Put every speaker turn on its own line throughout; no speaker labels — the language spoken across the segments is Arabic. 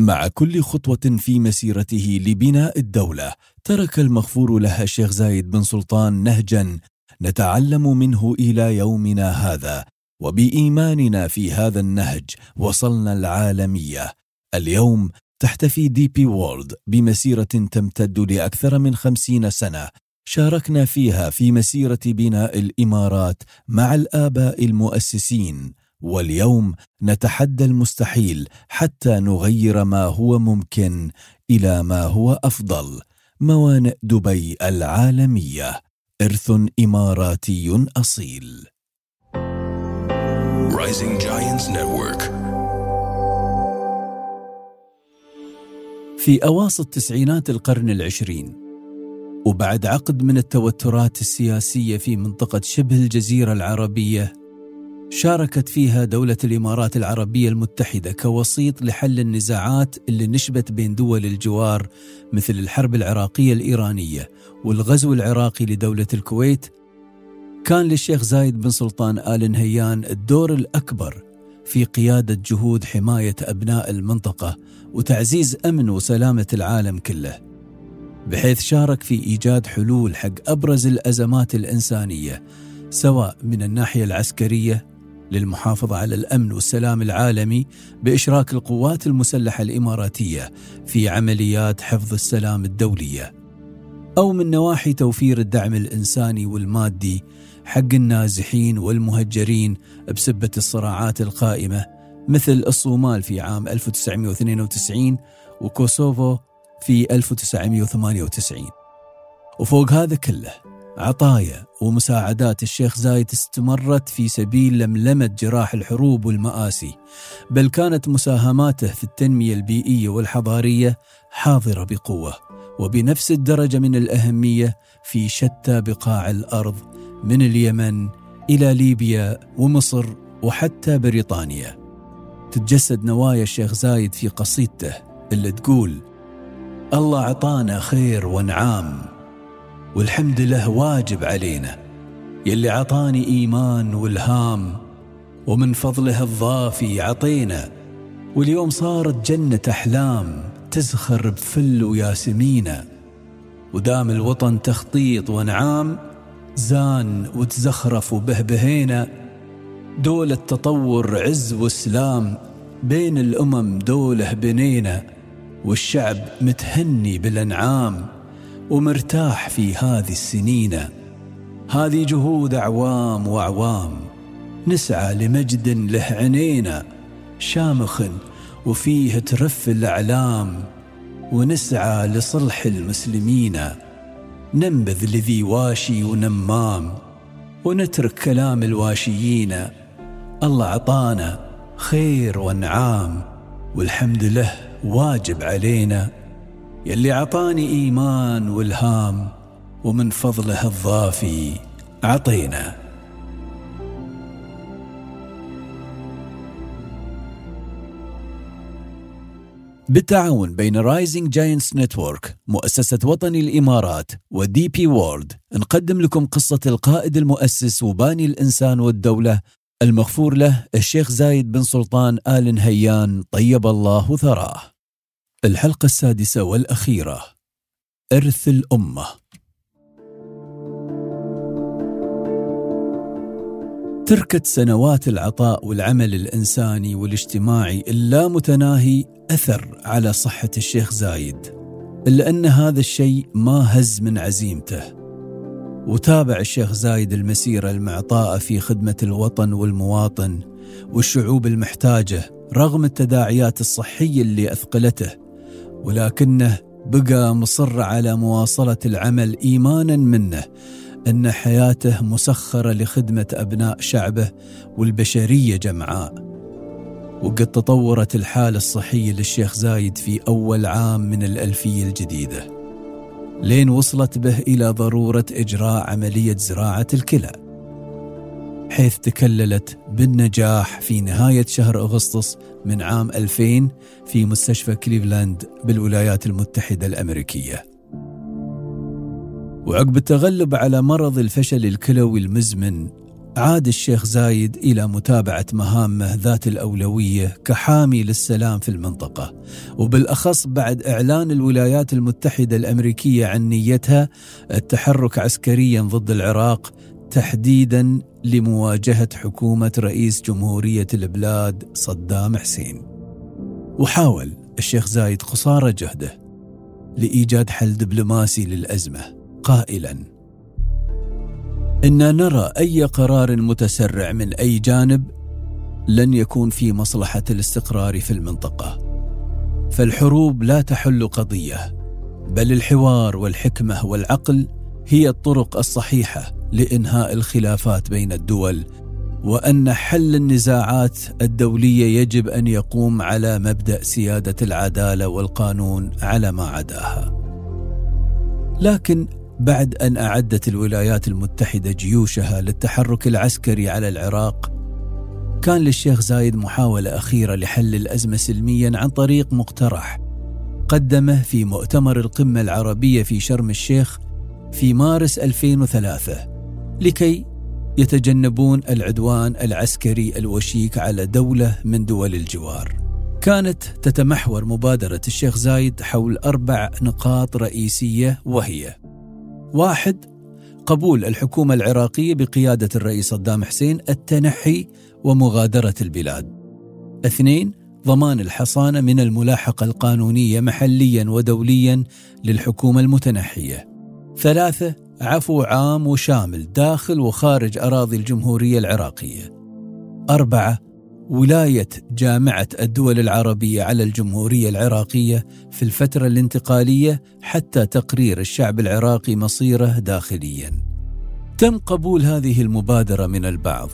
مع كل خطوة في مسيرته لبناء الدولة ترك المغفور له الشيخ زايد بن سلطان نهجا نتعلم منه إلى يومنا هذا. وبإيماننا في هذا النهج وصلنا العالمية. اليوم تحتفي دي بي وورلد بمسيرة تمتد لأكثر من خمسين سنة. شاركنا فيها في مسيرة بناء الإمارات مع الآباء المؤسسين. واليوم نتحدى المستحيل حتى نغير ما هو ممكن إلى ما هو أفضل. موانئ دبي العالمية. إرث إماراتي أصيل. Rising Giants Network. في أواسط تسعينات القرن العشرين وبعد عقد من التوترات السياسية في منطقة شبه الجزيرة العربية شاركت فيها دولة الإمارات العربية المتحدة كوسيط لحل النزاعات اللي نشبت بين دول الجوار مثل الحرب العراقية الإيرانية والغزو العراقي لدولة الكويت. كان للشيخ زايد بن سلطان آل نهيان الدور الأكبر في قيادة جهود حماية أبناء المنطقة وتعزيز أمن وسلامة العالم كله بحيث شارك في إيجاد حلول حق أبرز الأزمات الإنسانية سواء من الناحية العسكرية للمحافظة على الأمن والسلام العالمي بإشراك القوات المسلحة الإماراتية في عمليات حفظ السلام الدولية. أو من نواحي توفير الدعم الإنساني والمادي حق النازحين والمهجرين بسبة الصراعات القائمة مثل الصومال في عام 1992 وكوسوفو في 1998 وفوق هذا كله عطايا ومساعدات الشيخ زايد استمرت في سبيل لملمة جراح الحروب والمآسي بل كانت مساهماته في التنمية البيئية والحضارية حاضرة بقوة وبنفس الدرجة من الأهمية في شتى بقاع الأرض من اليمن إلى ليبيا ومصر وحتى بريطانيا. تتجسد نوايا الشيخ زايد في قصيدته اللي تقول الله عطانا خير ونعام والحمد له واجب علينا. يلي عطاني إيمان والهام ومن فضله الضافي عطينا. واليوم صارت جنة أحلام تزخر بفل وياسمينة ودام الوطن تخطيط ونعام زان وتزخرف وبهبهينا. دولة تطور عز وسلام بين الأمم دولة بنينا. والشعب متهني بالأنعام. ومرتاح في هذه السنين. هذه جهود أعوام وأعوام. نسعى لمجد له عنينا شامخ وفيه ترف الأعلام. ونسعى لصلح المسلمين. ننبذ لذي واشي ونمام. ونترك كلام الواشيين. الله عطانا خير وأنعام والحمد له واجب علينا. يلي عطاني إيمان والهام ومن فضله الضافي عطينا بالتعاون بين Rising Giants Network مؤسسة وطني الإمارات و DP World نقدم لكم قصة القائد المؤسس وباني الإنسان والدولة المغفور له الشيخ زايد بن سلطان آل نهيان طيب الله ثراه. الحلقة السادسة والأخيرة. إرث الأمة تركت سنوات العطاء والعمل الإنساني والاجتماعي اللامتناهي أثر على صحة الشيخ زايد إلا أن هذا الشيء ما هز من عزيمته. وتابع الشيخ زايد المسيرة المعطاءة في خدمة الوطن والمواطن والشعوب المحتاجة رغم التداعيات الصحية اللي أثقلته ولكنه بقى مصر على مواصلة العمل إيمانا منه أن حياته مسخرة لخدمة أبناء شعبه والبشرية جمعاء. وقد تطورت الحالة الصحية للشيخ زايد في أول عام من الألفية الجديدة. لين وصلت به إلى ضرورة إجراء عملية زراعة الكلى. حيث تكللت بالنجاح في نهاية شهر أغسطس من عام 2000 في مستشفى كليفلاند بالولايات المتحدة الأمريكية. وعقب التغلب على مرض الفشل الكلوي المزمن عاد الشيخ زايد إلى متابعة مهامه ذات الأولوية كحامي للسلام في المنطقة. وبالأخص بعد إعلان الولايات المتحدة الأمريكية عن نيتها التحرك عسكريا ضد العراق تحديدا لمواجهة حكومة رئيس جمهورية البلاد صدام حسين. وحاول الشيخ زايد قصارى جهده لإيجاد حل دبلوماسي للأزمة قائلا ان نرى أي قرار متسرع من أي جانب لن يكون في مصلحة الاستقرار في المنطقة فالحروب لا تحل قضية بل الحوار والحكمة والعقل هي الطرق الصحيحة لإنهاء الخلافات بين الدول وأن حل النزاعات الدولية يجب أن يقوم على مبدأ سيادة العدالة والقانون على ما عداها. لكن بعد أن أعدت الولايات المتحدة جيوشها للتحرك العسكري على العراق كان للشيخ زايد محاولة أخيرة لحل الأزمة سلميا عن طريق مقترح قدمه في مؤتمر القمة العربية في شرم الشيخ في مارس 2003 لكي يتجنبون العدوان العسكري الوشيك على دولة من دول الجوار. كانت تتمحور مبادرة الشيخ زايد حول أربع نقاط رئيسية وهي واحد قبول الحكومة العراقية بقيادة الرئيس صدام حسين التنحي ومغادرة البلاد. اثنين ضمان الحصانة من الملاحقة القانونية محليا ودوليا للحكومة المتنحية. ثلاثة عفو عام وشامل داخل وخارج أراضي الجمهورية العراقية. أربعة ولاية جامعة الدول العربية على الجمهورية العراقية في الفترة الانتقالية حتى تقرير الشعب العراقي مصيره داخليا. تم قبول هذه المبادرة من البعض،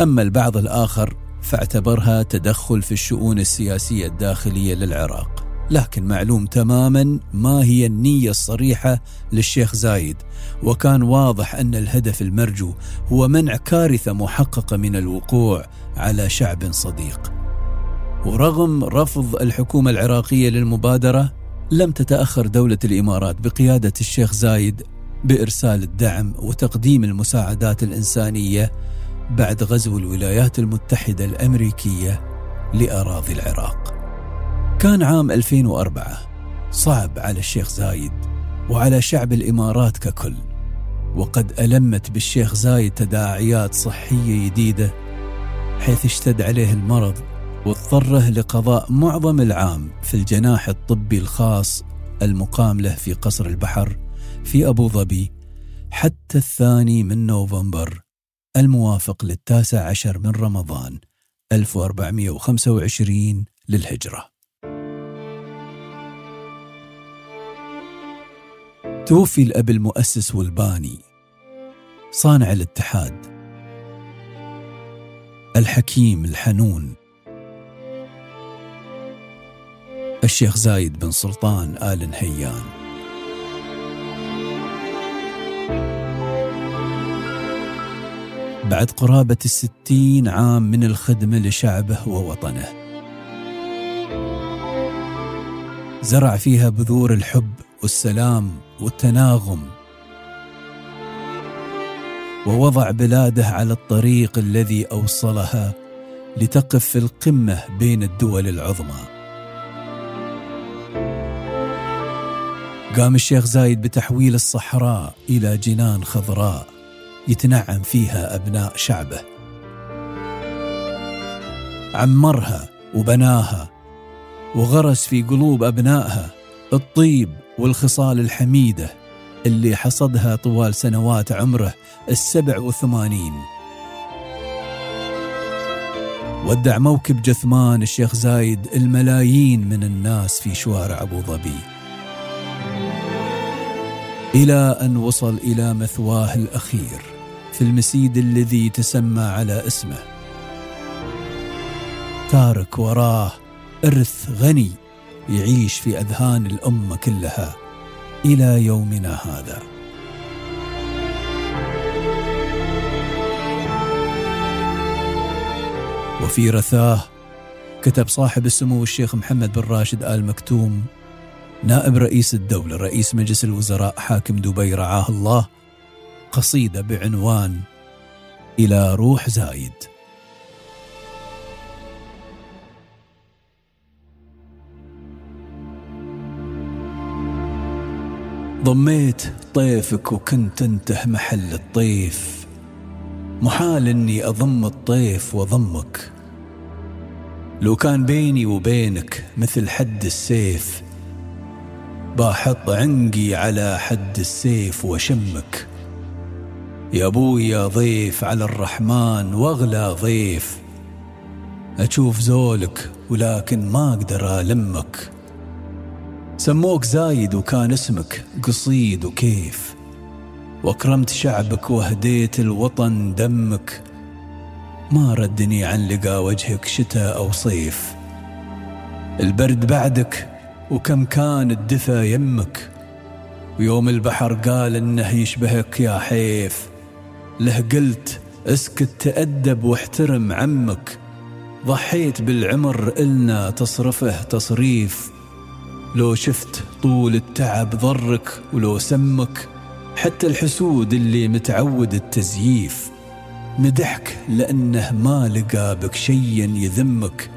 أما البعض الآخر فاعتبرها تدخل في الشؤون السياسية الداخلية للعراق. لكن معلوم تماما ما هي النية الصريحة للشيخ زايد وكان واضح أن الهدف المرجو هو منع كارثة محققة من الوقوع على شعب صديق. ورغم رفض الحكومة العراقية للمبادرة لم تتأخر دولة الإمارات بقيادة الشيخ زايد بإرسال الدعم وتقديم المساعدات الإنسانية بعد غزو الولايات المتحدة الأمريكية لأراضي العراق. كان عام 2004 صعب على الشيخ زايد وعلى شعب الإمارات ككل وقد ألمت بالشيخ زايد تداعيات صحية جديدة حيث اشتد عليه المرض واضطره لقضاء معظم العام في الجناح الطبي الخاص المقام له في قصر البحر في أبو ظبي حتى الثاني من نوفمبر الموافق للتاسع عشر من رمضان 1425 للهجرة. توفي الأب المؤسس والباني. صانع الاتحاد. الحكيم الحنون. الشيخ زايد بن سلطان آل نهيان. بعد قرابة الستين عام من الخدمة لشعبه ووطنه. زرع فيها بذور الحب والسلام والتناغم ووضع بلاده على الطريق الذي أوصلها لتقف في القمة بين الدول العظمى. قام الشيخ زايد بتحويل الصحراء إلى جنان خضراء يتنعم فيها أبناء شعبه. عمرها وبناها وغرس في قلوب أبنائها الطيب والخصال الحميدة اللي حصدها طوال سنوات عمره السبع وثمانين. ودع موكب جثمان الشيخ زايد الملايين من الناس في شوارع أبو ظبي. إلى أن وصل إلى مثواه الأخير في المسيد الذي تسمى على اسمه. تارك وراه إرث غني. يعيش في أذهان الأمة كلها إلى يومنا هذا. وفي رثاه كتب صاحب السمو الشيخ محمد بن راشد آل مكتوم نائب رئيس الدولة رئيس مجلس الوزراء حاكم دبي رعاه الله قصيدة بعنوان إلى روح زايد ضميت طيفك وكنت انته محل الطيف. محال إني أضم الطيف واضمك لو كان بيني وبينك مثل حد السيف باحط عنقي على حد السيف وشمك. يا أبوي يا ضيف على الرحمن واغلى ضيف. أشوف زولك ولكن ما أقدر ألمك. سموك زايد وكان اسمك قصيد وكيف. وأكرمت شعبك وهديت الوطن دمك. ما ردني عن لقى وجهك شتاء أو صيف. البرد بعدك وكم كان الدفا يمك. ويوم البحر قال إنه يشبهك يا حيف. له قلت اسكت تأدب واحترم عمك. ضحيت بالعمر إلنا تصرفه تصريف. لو شفت طول التعب ضرك ولو سمك حتى الحسود اللي متعود التزييف. مدحك لأنه ما لقى بك شيا يذمك.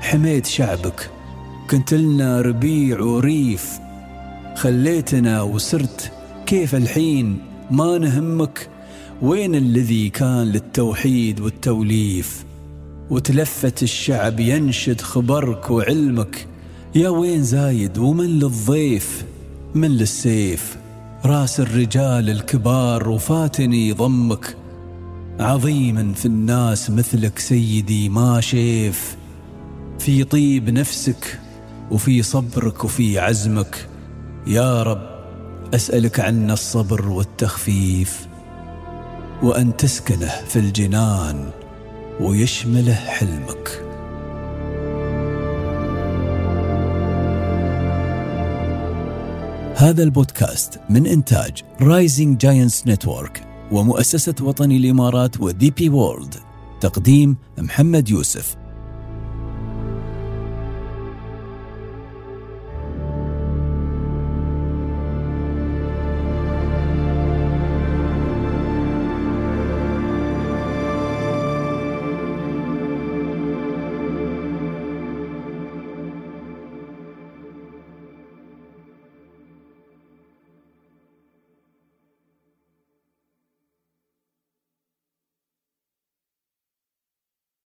حميت شعبك كنت لنا ربيع وريف. خليتنا وسرت كيف الحين ما نهمك؟ وين الذي كان للتوحيد والتوليف؟ وتلفت الشعب ينشد خبرك وعلمك. يا وين زايد ومن للضيف؟ من للسيف. راس الرجال الكبار وفاتني ضمك. عظيما في الناس مثلك سيدي ما شيف. في طيب نفسك وفي صبرك وفي عزمك. يا رب أسألك عنا الصبر والتخفيف. وأن تسكنه في الجنان ويشمله حلمك. هذا البودكاست من إنتاج Rising Giants Network ومؤسسة وطني الإمارات و DP World تقديم محمد يوسف.